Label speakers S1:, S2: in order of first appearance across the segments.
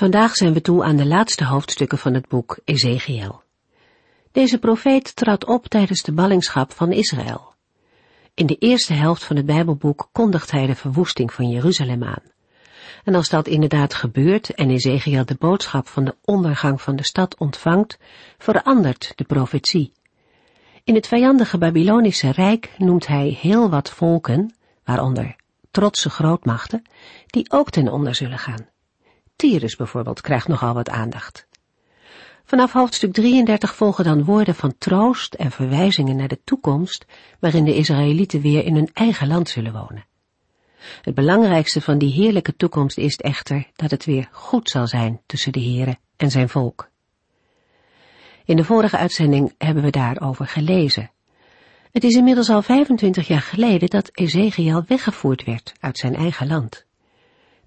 S1: Vandaag zijn we toe aan de laatste hoofdstukken van het boek Ezekiel. Deze profeet trad op tijdens de ballingschap van Israël. In de eerste helft van het Bijbelboek kondigt hij de verwoesting van Jeruzalem aan. En als dat inderdaad gebeurt en Ezekiel de boodschap van de ondergang van de stad ontvangt, verandert de profetie. In het vijandige Babylonische Rijk noemt hij heel wat volken, waaronder trotse grootmachten, die ook ten onder zullen gaan. Tyrus bijvoorbeeld krijgt nogal wat aandacht. Vanaf hoofdstuk 33 volgen dan woorden van troost en verwijzingen naar de toekomst, waarin de Israëlieten weer in hun eigen land zullen wonen. Het belangrijkste van die heerlijke toekomst is echter dat het weer goed zal zijn tussen de Heere en zijn volk. In de vorige uitzending hebben we daarover gelezen. Het is inmiddels al 25 jaar geleden dat Ezekiel weggevoerd werd uit zijn eigen land.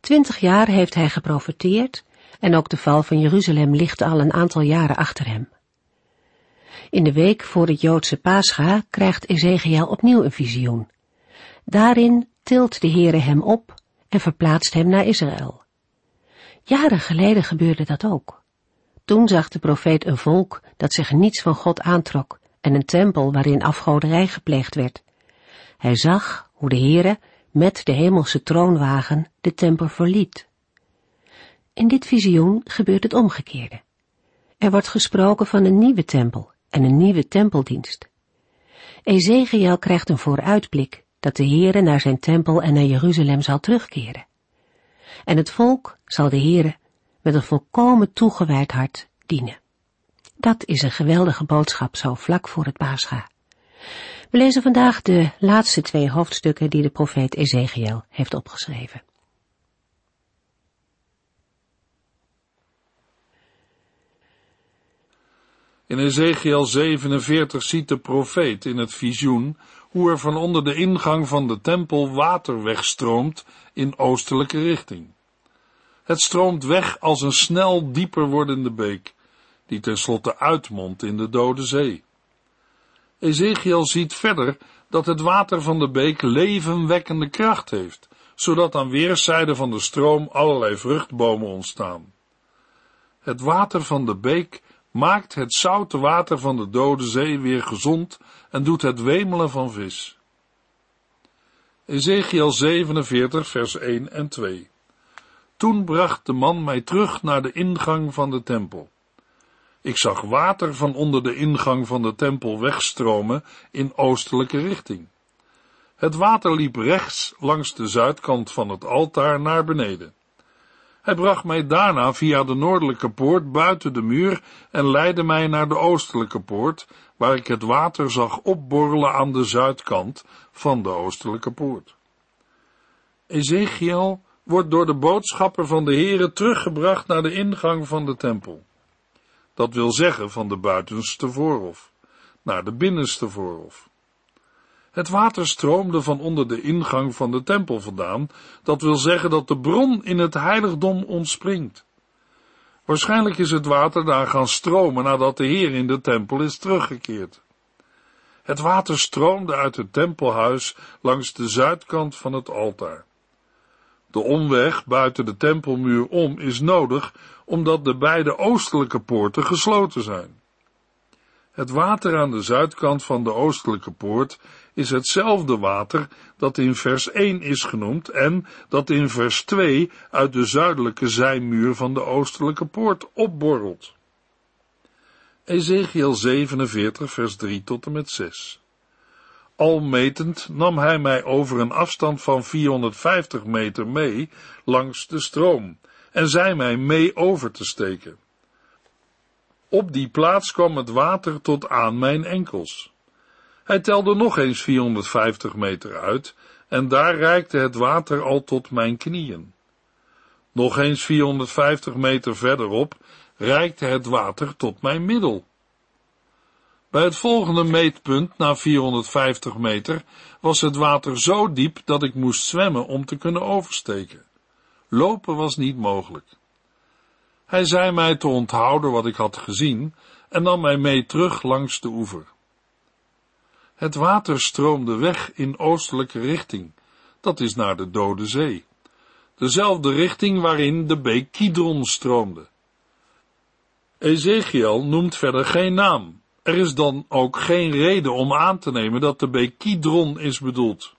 S1: Twintig jaar heeft hij geprofeteerd en ook de val van Jeruzalem ligt al een aantal jaren achter hem. In de week voor het Joodse Pascha krijgt Ezekiel opnieuw een visioen. Daarin tilt de Heere hem op en verplaatst hem naar Israël. Jaren geleden gebeurde dat ook. Toen zag de profeet een volk dat zich niets van God aantrok en een tempel waarin afgoderij gepleegd werd. Hij zag hoe de Heere met de hemelse troonwagen de tempel verliet. In dit visioen gebeurt het omgekeerde. Er wordt gesproken van een nieuwe tempel en een nieuwe tempeldienst. Ezekiel krijgt een vooruitblik dat de Heere naar zijn tempel en naar Jeruzalem zal terugkeren. En het volk zal de Heere met een volkomen toegewijd hart dienen. Dat is een geweldige boodschap zo vlak voor het paascha. We lezen vandaag de laatste twee hoofdstukken die de profeet Ezekiel heeft opgeschreven.
S2: In Ezekiel 47 ziet de profeet in het visioen hoe er van onder de ingang van de tempel water wegstroomt in oostelijke richting. Het stroomt weg als een snel dieper wordende beek, die tenslotte uitmondt in de dode zee. Ezekiel ziet verder dat het water van de beek levenwekkende kracht heeft, zodat aan weerszijden van de stroom allerlei vruchtbomen ontstaan. Het water van de beek maakt het zoute water van de dode zee weer gezond en doet het wemelen van vis. Ezekiel 47 vers 1 en 2 Toen bracht de man mij terug naar de ingang van de tempel. Ik zag water van onder de ingang van de tempel wegstromen in oostelijke richting. Het water liep rechts langs de zuidkant van het altaar naar beneden. Hij bracht mij daarna via de noordelijke poort buiten de muur en leidde mij naar de oostelijke poort, waar ik het water zag opborrelen aan de zuidkant van de oostelijke poort. Ezekiel wordt door de boodschapper van de Heere teruggebracht naar de ingang van de tempel dat wil zeggen van de buitenste voorhof, naar de binnenste voorhof. Het water stroomde van onder de ingang van de tempel vandaan, dat wil zeggen dat de bron in het heiligdom ontspringt. Waarschijnlijk is het water daar gaan stromen nadat de Heer in de tempel is teruggekeerd. Het water stroomde uit het tempelhuis langs de zuidkant van het altaar. De omweg buiten de tempelmuur om is nodig omdat de beide oostelijke poorten gesloten zijn. Het water aan de zuidkant van de oostelijke poort is hetzelfde water dat in vers 1 is genoemd en dat in vers 2 uit de zuidelijke zijmuur van de oostelijke poort opborrelt. Ezekiel 47 vers 3 tot en met 6 Al metend nam hij mij over een afstand van 450 meter mee langs de stroom en zei mij mee over te steken. Op die plaats kwam het water tot aan mijn enkels. Hij telde nog eens 450 meter uit en daar reikte het water al tot mijn knieën. Nog eens 450 meter verderop reikte het water tot mijn middel. Bij het volgende meetpunt, na 450 meter, was het water zo diep dat ik moest zwemmen om te kunnen oversteken. Lopen was niet mogelijk. Hij zei mij te onthouden wat ik had gezien en nam mij mee terug langs de oever. Het water stroomde weg in oostelijke richting, dat is naar de Dode Zee, dezelfde richting waarin de beek Kidron stroomde. Ezekiel noemt verder geen naam. Er is dan ook geen reden om aan te nemen dat de beek Kidron is bedoeld.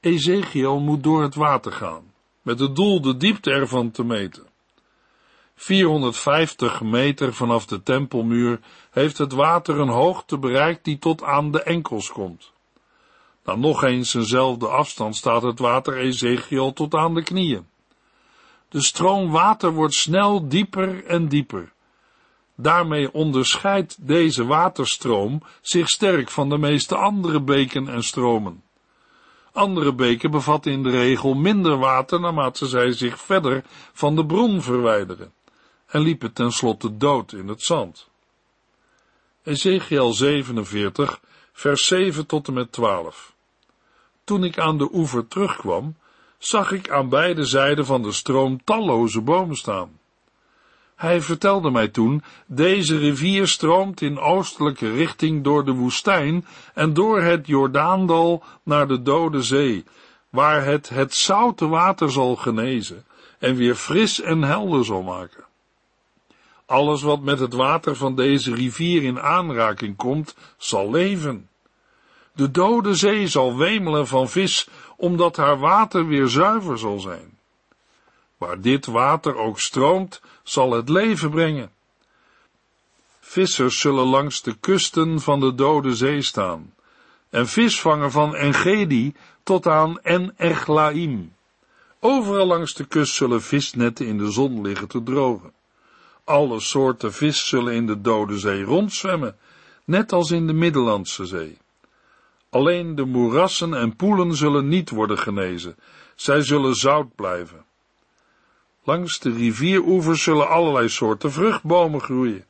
S2: Ezekiel moet door het water gaan, met het doel de diepte ervan te meten. 450 meter vanaf de tempelmuur heeft het water een hoogte bereikt die tot aan de enkels komt. Na nog eens eenzelfde afstand staat het water Ezekiel tot aan de knieën. De stroom water wordt snel dieper en dieper. Daarmee onderscheidt deze waterstroom zich sterk van de meeste andere beken en stromen. Andere beken bevatten in de regel minder water naarmate zij zich verder van de bron verwijderen en liepen tenslotte dood in het zand. Ezekiel 47, vers 7 tot en met 12. Toen ik aan de oever terugkwam, zag ik aan beide zijden van de stroom talloze bomen staan. Hij vertelde mij toen, deze rivier stroomt in oostelijke richting door de woestijn en door het Jordaandal naar de Dode Zee, waar het het zoute water zal genezen en weer fris en helder zal maken. Alles wat met het water van deze rivier in aanraking komt, zal leven. De dode zee zal wemelen van vis, omdat haar water weer zuiver zal zijn. Waar dit water ook stroomt, zal het leven brengen. Vissers zullen langs de kusten van de dode zee staan, en vis vangen van Engedi tot aan En-Eglaim. Overal langs de kust zullen visnetten in de zon liggen te drogen. Alle soorten vis zullen in de Dode Zee rondzwemmen, net als in de Middellandse Zee. Alleen de moerassen en poelen zullen niet worden genezen, zij zullen zout blijven. Langs de rivieroevers zullen allerlei soorten vruchtbomen groeien.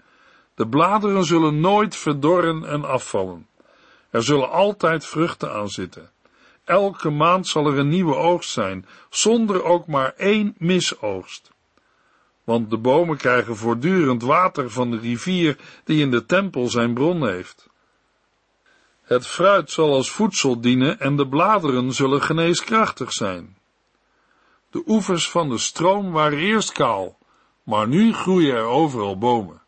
S2: De bladeren zullen nooit verdorren en afvallen. Er zullen altijd vruchten aan zitten. Elke maand zal er een nieuwe oogst zijn, zonder ook maar één misoogst want de bomen krijgen voortdurend water van de rivier die in de tempel zijn bron heeft. Het fruit zal als voedsel dienen en de bladeren zullen geneeskrachtig zijn. De oevers van de stroom waren eerst kaal, maar nu groeien er overal bomen.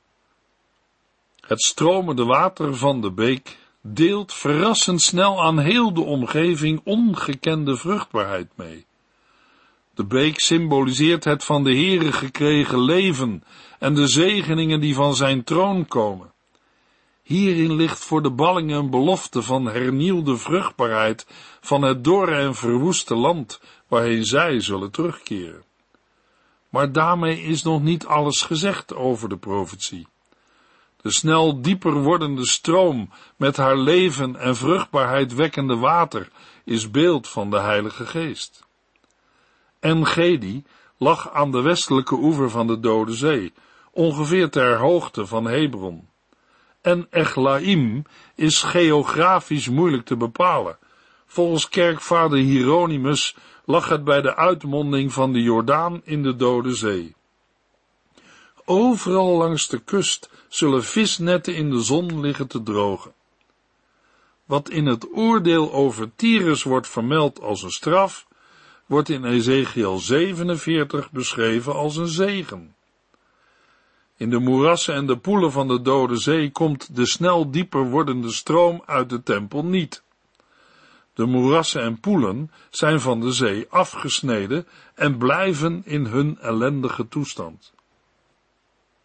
S2: Het stromende water van de beek deelt verrassend snel aan heel de omgeving ongekende vruchtbaarheid mee. De beek symboliseert het van de Heere gekregen leven en de zegeningen die van zijn troon komen. Hierin ligt voor de ballingen een belofte van hernieuwde vruchtbaarheid van het dorre en verwoeste land waarheen zij zullen terugkeren. Maar daarmee is nog niet alles gezegd over de profetie. De snel dieper wordende stroom met haar leven en vruchtbaarheid wekkende water is beeld van de Heilige Geest. En-Gedi lag aan de westelijke oever van de Dode Zee, ongeveer ter hoogte van Hebron. En Echlaim is geografisch moeilijk te bepalen. Volgens kerkvader Hieronymus lag het bij de uitmonding van de Jordaan in de Dode Zee. Overal langs de kust zullen visnetten in de zon liggen te drogen. Wat in het oordeel over Tyrus wordt vermeld als een straf, wordt in Ezekiel 47 beschreven als een zegen. In de moerassen en de poelen van de Dode Zee komt de snel dieper wordende stroom uit de tempel niet. De moerassen en poelen zijn van de zee afgesneden en blijven in hun ellendige toestand.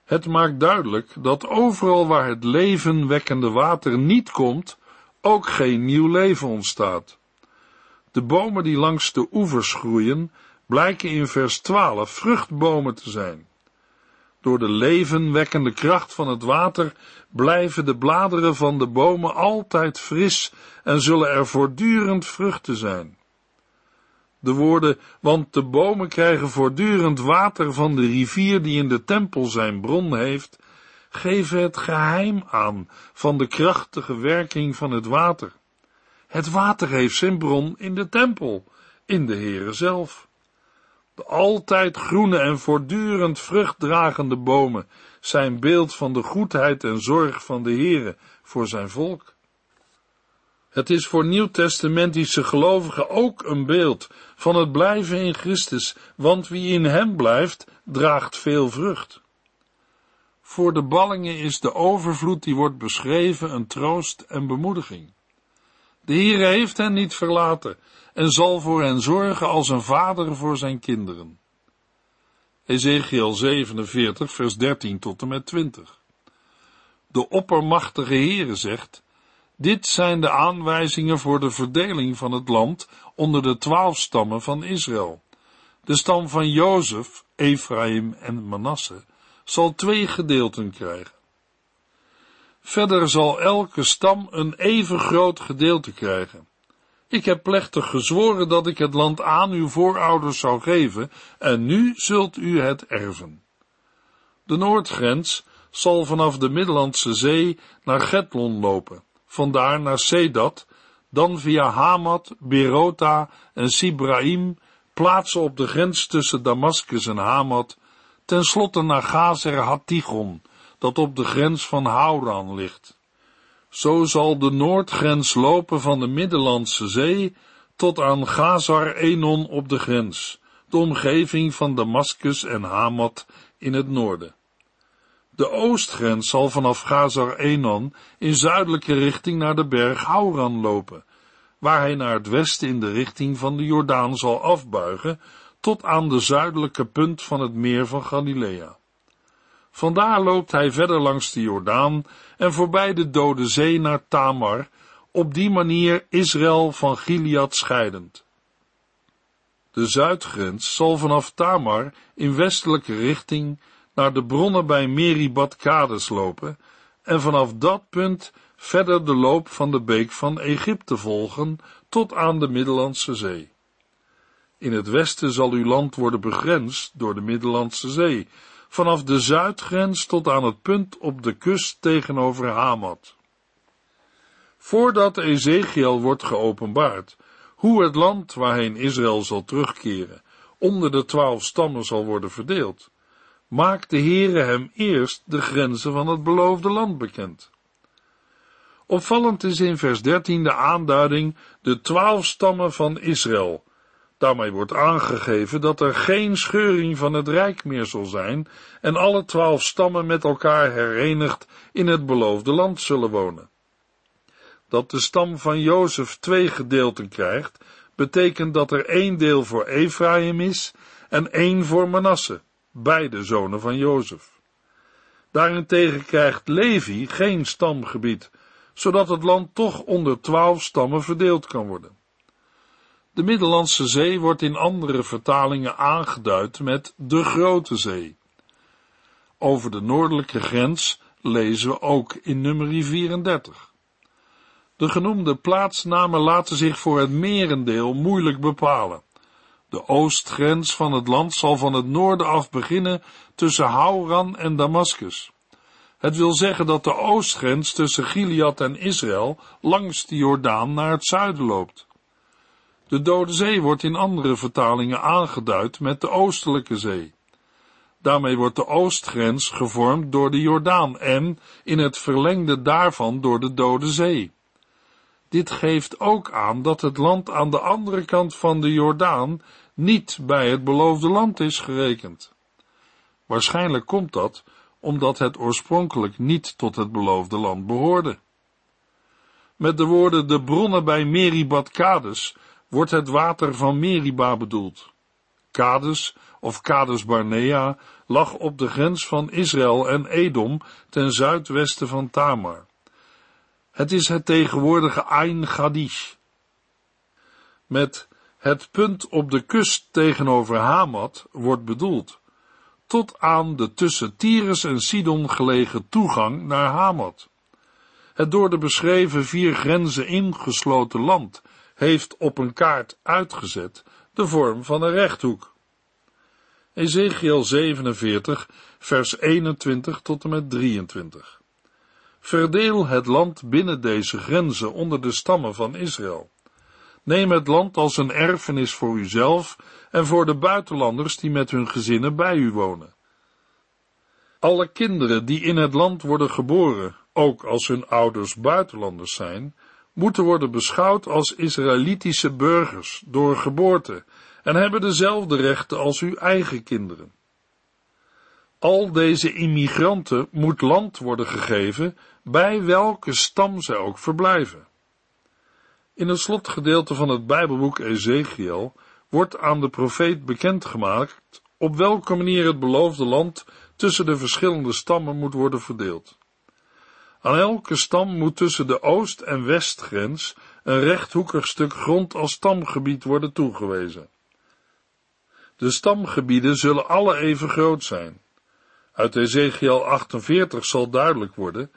S2: Het maakt duidelijk dat overal waar het levenwekkende water niet komt, ook geen nieuw leven ontstaat. De bomen die langs de oevers groeien, blijken in vers 12 vruchtbomen te zijn. Door de levenwekkende kracht van het water blijven de bladeren van de bomen altijd fris en zullen er voortdurend vruchten zijn. De woorden, want de bomen krijgen voortdurend water van de rivier die in de tempel zijn bron heeft, geven het geheim aan van de krachtige werking van het water. Het water heeft zijn bron in de tempel, in de Heere zelf. De altijd groene en voortdurend vruchtdragende bomen zijn beeld van de goedheid en zorg van de Heere voor zijn volk. Het is voor nieuwtestamentische gelovigen ook een beeld van het blijven in Christus, want wie in hem blijft, draagt veel vrucht. Voor de ballingen is de overvloed die wordt beschreven een troost en bemoediging. De Heer heeft hen niet verlaten en zal voor hen zorgen als een vader voor zijn kinderen. Ezekiel 47, vers 13 tot en met 20. De oppermachtige Heere zegt, dit zijn de aanwijzingen voor de verdeling van het land onder de twaalf stammen van Israël. De stam van Jozef, Ephraim en Manasse zal twee gedeelten krijgen. Verder zal elke stam een even groot gedeelte krijgen. Ik heb plechtig gezworen dat ik het land aan uw voorouders zou geven, en nu zult u het erven. De noordgrens zal vanaf de Middellandse Zee naar Getlon lopen, vandaar naar Sedat, dan via Hamat, Berota en Sibraim, plaatsen op de grens tussen Damascus en Hamat, tenslotte naar Gazer Hatigon, dat op de grens van Hauran ligt. Zo zal de noordgrens lopen van de Middellandse Zee tot aan Gazar Enon op de grens, de omgeving van Damascus en Hamat in het noorden. De oostgrens zal vanaf Gazar Enon in zuidelijke richting naar de berg Hauran lopen, waar hij naar het westen in de richting van de Jordaan zal afbuigen tot aan de zuidelijke punt van het meer van Galilea. Vandaar loopt hij verder langs de Jordaan en voorbij de Dode Zee naar Tamar, op die manier Israël van Gilead scheidend. De zuidgrens zal vanaf Tamar in westelijke richting naar de bronnen bij Meribad Kades lopen en vanaf dat punt verder de loop van de beek van Egypte volgen tot aan de Middellandse Zee. In het westen zal uw land worden begrensd door de Middellandse Zee, vanaf de zuidgrens tot aan het punt op de kust tegenover Hamat. Voordat Ezekiel wordt geopenbaard, hoe het land waarheen Israël zal terugkeren, onder de twaalf stammen zal worden verdeeld, maakt de Heere hem eerst de grenzen van het beloofde land bekend. Opvallend is in vers 13 de aanduiding de twaalf stammen van Israël, Daarmee wordt aangegeven dat er geen scheuring van het rijk meer zal zijn en alle twaalf stammen met elkaar herenigd in het beloofde land zullen wonen. Dat de stam van Jozef twee gedeelten krijgt, betekent dat er één deel voor Ephraim is en één voor Manasse, beide zonen van Jozef. Daarentegen krijgt Levi geen stamgebied, zodat het land toch onder twaalf stammen verdeeld kan worden. De Middellandse Zee wordt in andere vertalingen aangeduid met de Grote Zee. Over de noordelijke grens lezen we ook in nummer 34. De genoemde plaatsnamen laten zich voor het merendeel moeilijk bepalen. De oostgrens van het land zal van het noorden af beginnen tussen Hauran en Damascus. Het wil zeggen dat de oostgrens tussen Gilead en Israël langs de Jordaan naar het zuiden loopt. De Dode Zee wordt in andere vertalingen aangeduid met de Oostelijke Zee. Daarmee wordt de oostgrens gevormd door de Jordaan en in het verlengde daarvan door de Dode Zee. Dit geeft ook aan dat het land aan de andere kant van de Jordaan niet bij het beloofde land is gerekend. Waarschijnlijk komt dat omdat het oorspronkelijk niet tot het beloofde land behoorde. Met de woorden de bronnen bij Meribad Kades wordt het water van Meriba bedoeld. Kades of Kades Barnea lag op de grens van Israël en Edom ten zuidwesten van Tamar. Het is het tegenwoordige Ain Gadish. Met het punt op de kust tegenover Hamat wordt bedoeld, tot aan de tussen Tyrus en Sidon gelegen toegang naar Hamat. Het door de beschreven vier grenzen ingesloten land heeft op een kaart uitgezet de vorm van een rechthoek. Ezekiel 47, vers 21 tot en met 23. Verdeel het land binnen deze grenzen onder de stammen van Israël. Neem het land als een erfenis voor uzelf en voor de buitenlanders die met hun gezinnen bij u wonen. Alle kinderen die in het land worden geboren, ook als hun ouders buitenlanders zijn, moeten worden beschouwd als Israëlitische burgers door geboorte en hebben dezelfde rechten als uw eigen kinderen. Al deze immigranten moet land worden gegeven bij welke stam zij ook verblijven. In het slotgedeelte van het Bijbelboek Ezekiel wordt aan de profeet bekendgemaakt op welke manier het beloofde land tussen de verschillende stammen moet worden verdeeld. Aan elke stam moet tussen de oost- en westgrens een rechthoekig stuk grond als stamgebied worden toegewezen. De stamgebieden zullen alle even groot zijn. Uit Ezekiel 48 zal duidelijk worden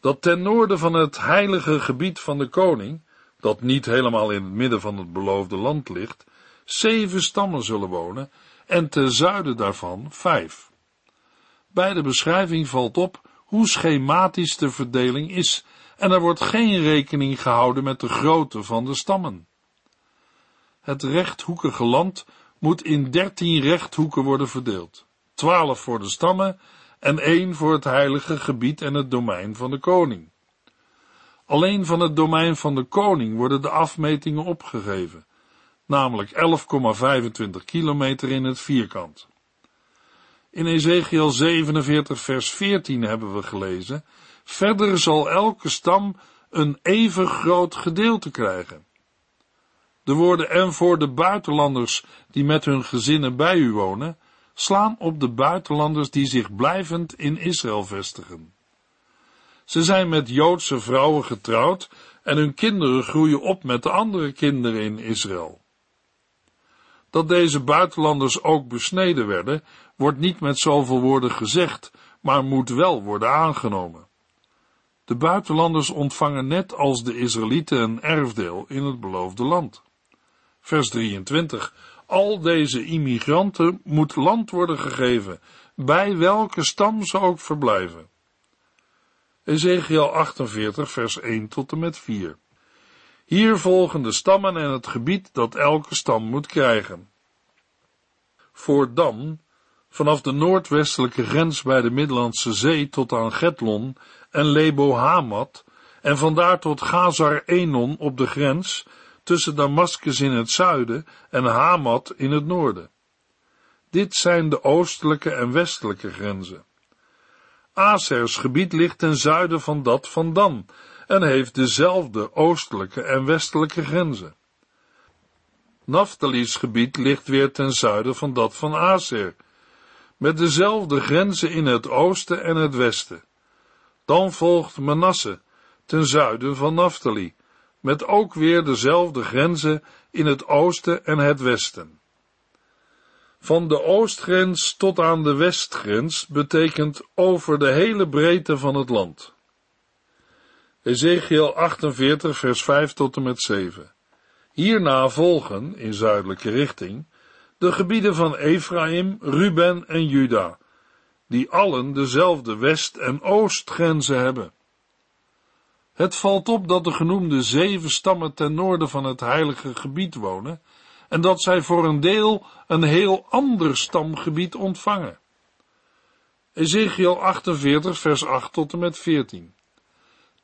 S2: dat ten noorden van het heilige gebied van de koning, dat niet helemaal in het midden van het beloofde land ligt, zeven stammen zullen wonen en ten zuiden daarvan vijf. Bij de beschrijving valt op hoe schematisch de verdeling is en er wordt geen rekening gehouden met de grootte van de stammen. Het rechthoekige land moet in dertien rechthoeken worden verdeeld, twaalf voor de stammen en één voor het heilige gebied en het domein van de koning. Alleen van het domein van de koning worden de afmetingen opgegeven, namelijk 11,25 kilometer in het vierkant. In Ezekiel 47 vers 14 hebben we gelezen, verder zal elke stam een even groot gedeelte krijgen. De woorden en voor de buitenlanders die met hun gezinnen bij u wonen, slaan op de buitenlanders die zich blijvend in Israël vestigen. Ze zijn met Joodse vrouwen getrouwd en hun kinderen groeien op met de andere kinderen in Israël. Dat deze buitenlanders ook besneden werden, wordt niet met zoveel woorden gezegd, maar moet wel worden aangenomen. De buitenlanders ontvangen net als de Israëlieten een erfdeel in het beloofde land. Vers 23. Al deze immigranten moet land worden gegeven, bij welke stam ze ook verblijven. Ezekiel 48, vers 1 tot en met 4. Hier volgen de stammen en het gebied dat elke stam moet krijgen. Voor Dan, vanaf de noordwestelijke grens bij de Middellandse Zee tot aan Getlon en Lebo Hamat, en vandaar tot Gazar Enon op de grens, tussen Damascus in het zuiden en Hamat in het noorden. Dit zijn de oostelijke en westelijke grenzen. Asers gebied ligt ten zuiden van dat van Dan en heeft dezelfde oostelijke en westelijke grenzen. Naftali's gebied ligt weer ten zuiden van dat van Aser, met dezelfde grenzen in het oosten en het westen. Dan volgt Manasse, ten zuiden van Naftali, met ook weer dezelfde grenzen in het oosten en het westen. Van de oostgrens tot aan de westgrens betekent over de hele breedte van het land. Ezekiel 48 vers 5 tot en met 7. Hierna volgen, in zuidelijke richting, de gebieden van Ephraim, Ruben en Juda, die allen dezelfde west- en oostgrenzen hebben. Het valt op dat de genoemde zeven stammen ten noorden van het heilige gebied wonen en dat zij voor een deel een heel ander stamgebied ontvangen. Ezekiel 48 vers 8 tot en met 14.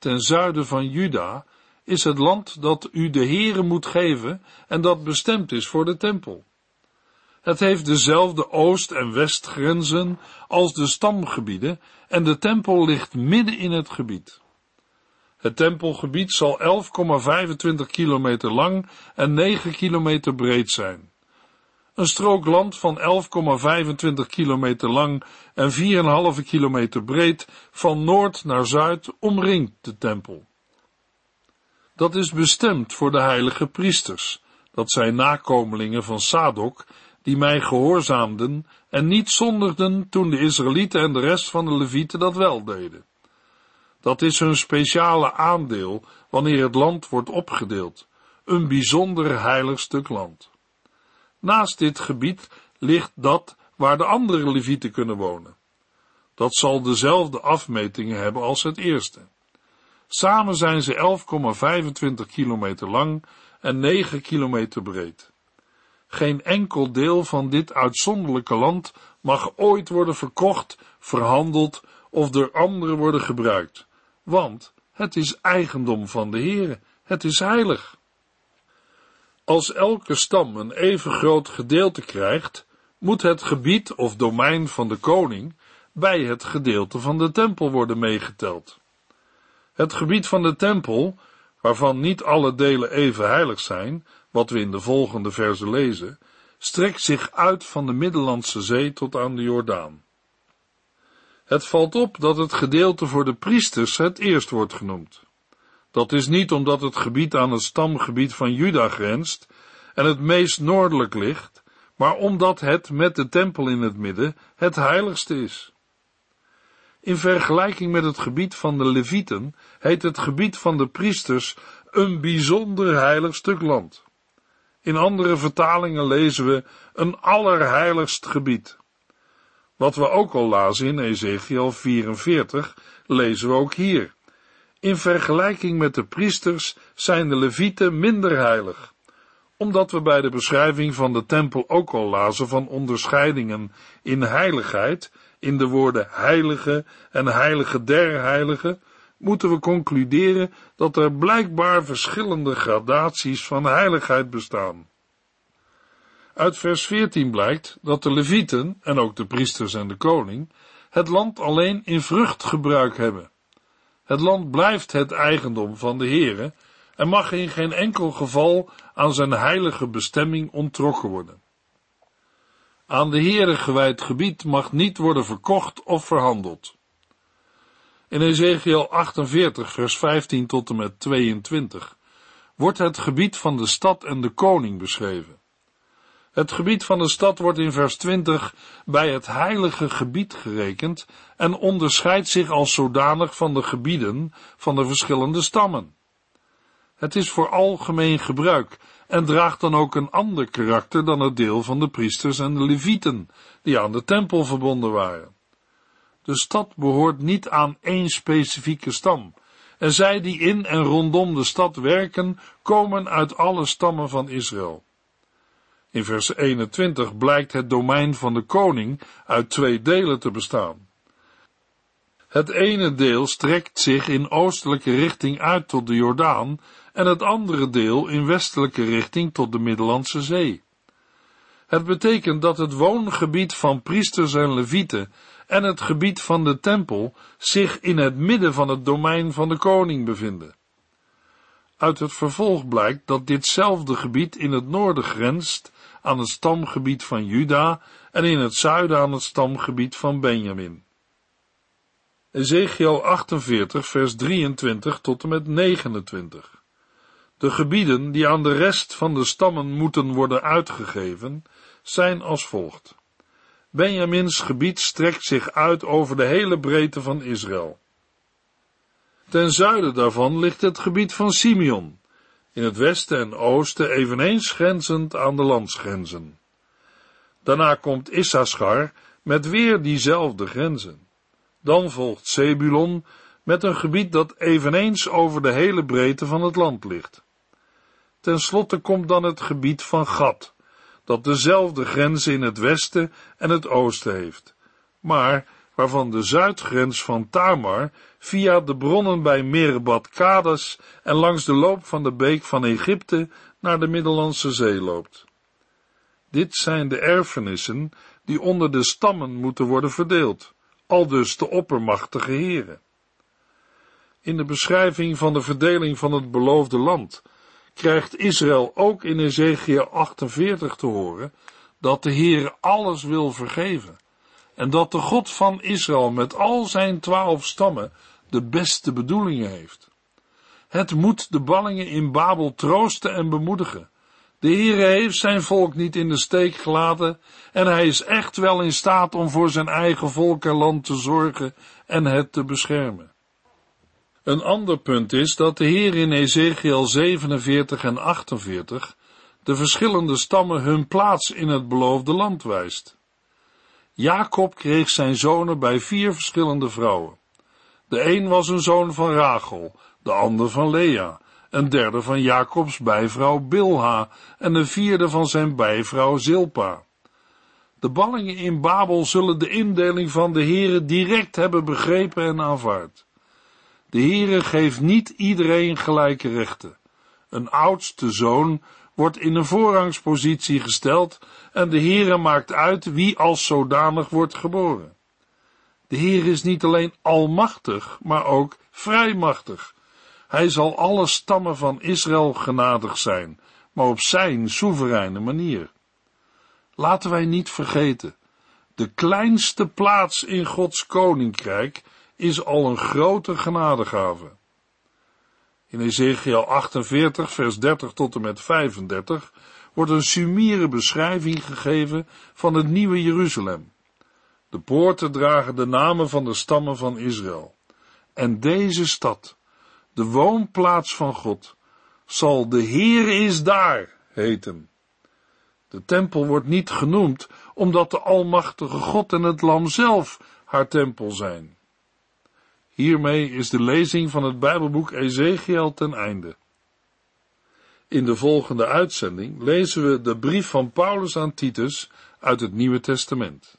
S2: Ten zuiden van Juda is het land dat u de Heere moet geven en dat bestemd is voor de tempel. Het heeft dezelfde oost- en westgrenzen als de stamgebieden en de tempel ligt midden in het gebied. Het tempelgebied zal 11,25 kilometer lang en 9 kilometer breed zijn. Een strook land van 11,25 kilometer lang en 4,5 kilometer breed van noord naar zuid omringt de tempel. Dat is bestemd voor de heilige priesters, dat zijn nakomelingen van Sadok, die mij gehoorzaamden en niet zondigden toen de Israëlieten en de rest van de Levieten dat wel deden. Dat is hun speciale aandeel wanneer het land wordt opgedeeld, een bijzonder heilig stuk land. Naast dit gebied ligt dat waar de andere levieten kunnen wonen. Dat zal dezelfde afmetingen hebben als het eerste. Samen zijn ze 11,25 kilometer lang en 9 kilometer breed. Geen enkel deel van dit uitzonderlijke land mag ooit worden verkocht, verhandeld of door anderen worden gebruikt, want het is eigendom van de Heere, het is heilig. Als elke stam een even groot gedeelte krijgt, moet het gebied of domein van de koning bij het gedeelte van de tempel worden meegeteld. Het gebied van de tempel, waarvan niet alle delen even heilig zijn, wat we in de volgende verse lezen, strekt zich uit van de Middellandse Zee tot aan de Jordaan. Het valt op dat het gedeelte voor de priesters het eerst wordt genoemd. Dat is niet omdat het gebied aan het stamgebied van Juda grenst en het meest noordelijk ligt, maar omdat het met de tempel in het midden het heiligste is. In vergelijking met het gebied van de Levieten heet het gebied van de priesters een bijzonder heilig stuk land. In andere vertalingen lezen we een allerheiligst gebied. Wat we ook al lazen in Ezekiel 44, lezen we ook hier. In vergelijking met de priesters zijn de levieten minder heilig, omdat we bij de beschrijving van de tempel ook al lazen van onderscheidingen in heiligheid, in de woorden heilige en heilige der heilige, moeten we concluderen dat er blijkbaar verschillende gradaties van heiligheid bestaan. Uit vers 14 blijkt dat de levieten, en ook de priesters en de koning, het land alleen in vruchtgebruik hebben. Het land blijft het eigendom van de Heere en mag in geen enkel geval aan zijn heilige bestemming ontrokken worden. Aan de Heere gewijd gebied mag niet worden verkocht of verhandeld. In Ezekiel 48, vers 15 tot en met 22 wordt het gebied van de stad en de koning beschreven. Het gebied van de stad wordt in vers 20 bij het heilige gebied gerekend en onderscheidt zich als zodanig van de gebieden van de verschillende stammen. Het is voor algemeen gebruik en draagt dan ook een ander karakter dan het deel van de priesters en de levieten, die aan de tempel verbonden waren. De stad behoort niet aan één specifieke stam, en zij die in en rondom de stad werken, komen uit alle stammen van Israël. In vers 21 blijkt het domein van de koning uit twee delen te bestaan. Het ene deel strekt zich in oostelijke richting uit tot de Jordaan en het andere deel in westelijke richting tot de Middellandse Zee. Het betekent dat het woongebied van priesters en levieten en het gebied van de tempel zich in het midden van het domein van de koning bevinden. Uit het vervolg blijkt dat ditzelfde gebied in het noorden grenst aan het stamgebied van Juda en in het zuiden aan het stamgebied van Benjamin. Ezekiel 48, vers 23 tot en met 29. De gebieden die aan de rest van de stammen moeten worden uitgegeven, zijn als volgt. Benjamins gebied strekt zich uit over de hele breedte van Israël. Ten zuiden daarvan ligt het gebied van Simeon, in het westen en oosten eveneens grenzend aan de landsgrenzen. Daarna komt Issachar met weer diezelfde grenzen. Dan volgt Zebulon met een gebied dat eveneens over de hele breedte van het land ligt. Ten slotte komt dan het gebied van Gad, dat dezelfde grenzen in het westen en het oosten heeft, maar waarvan de zuidgrens van Tamar via de bronnen bij Merbad Kades en langs de loop van de beek van Egypte naar de Middellandse Zee loopt. Dit zijn de erfenissen die onder de stammen moeten worden verdeeld, aldus de oppermachtige heren. In de beschrijving van de verdeling van het beloofde land krijgt Israël ook in Ezekiel 48 te horen dat de Heer alles wil vergeven en dat de God van Israël met al zijn twaalf stammen de beste bedoelingen heeft. Het moet de ballingen in Babel troosten en bemoedigen. De Heere heeft zijn volk niet in de steek gelaten en hij is echt wel in staat om voor zijn eigen volk en land te zorgen en het te beschermen. Een ander punt is dat de Heer in Ezekiel 47 en 48 de verschillende stammen hun plaats in het beloofde land wijst. Jacob kreeg zijn zonen bij vier verschillende vrouwen. De een was een zoon van Rachel, de ander van Lea, een derde van Jacobs bijvrouw Bilha en een vierde van zijn bijvrouw Zilpa. De ballingen in Babel zullen de indeling van de Heere direct hebben begrepen en aanvaard. De Heere geeft niet iedereen gelijke rechten. Een oudste zoon wordt in een voorrangspositie gesteld en de Heere maakt uit wie als zodanig wordt geboren. De Heer is niet alleen almachtig, maar ook vrijmachtig. Hij zal alle stammen van Israël genadig zijn, maar op zijn soevereine manier. Laten wij niet vergeten, de kleinste plaats in Gods koninkrijk is al een grote genadegave. In Ezekiel 48, vers 30 tot en met 35 wordt een sumiere beschrijving gegeven van het nieuwe Jeruzalem. De poorten dragen de namen van de stammen van Israël. En deze stad, de woonplaats van God, zal de Heer is daar heten. De tempel wordt niet genoemd omdat de Almachtige God en het Lam zelf haar tempel zijn. Hiermee is de lezing van het Bijbelboek Ezekiel ten einde. In de volgende uitzending lezen we de brief van Paulus aan Titus uit het Nieuwe Testament.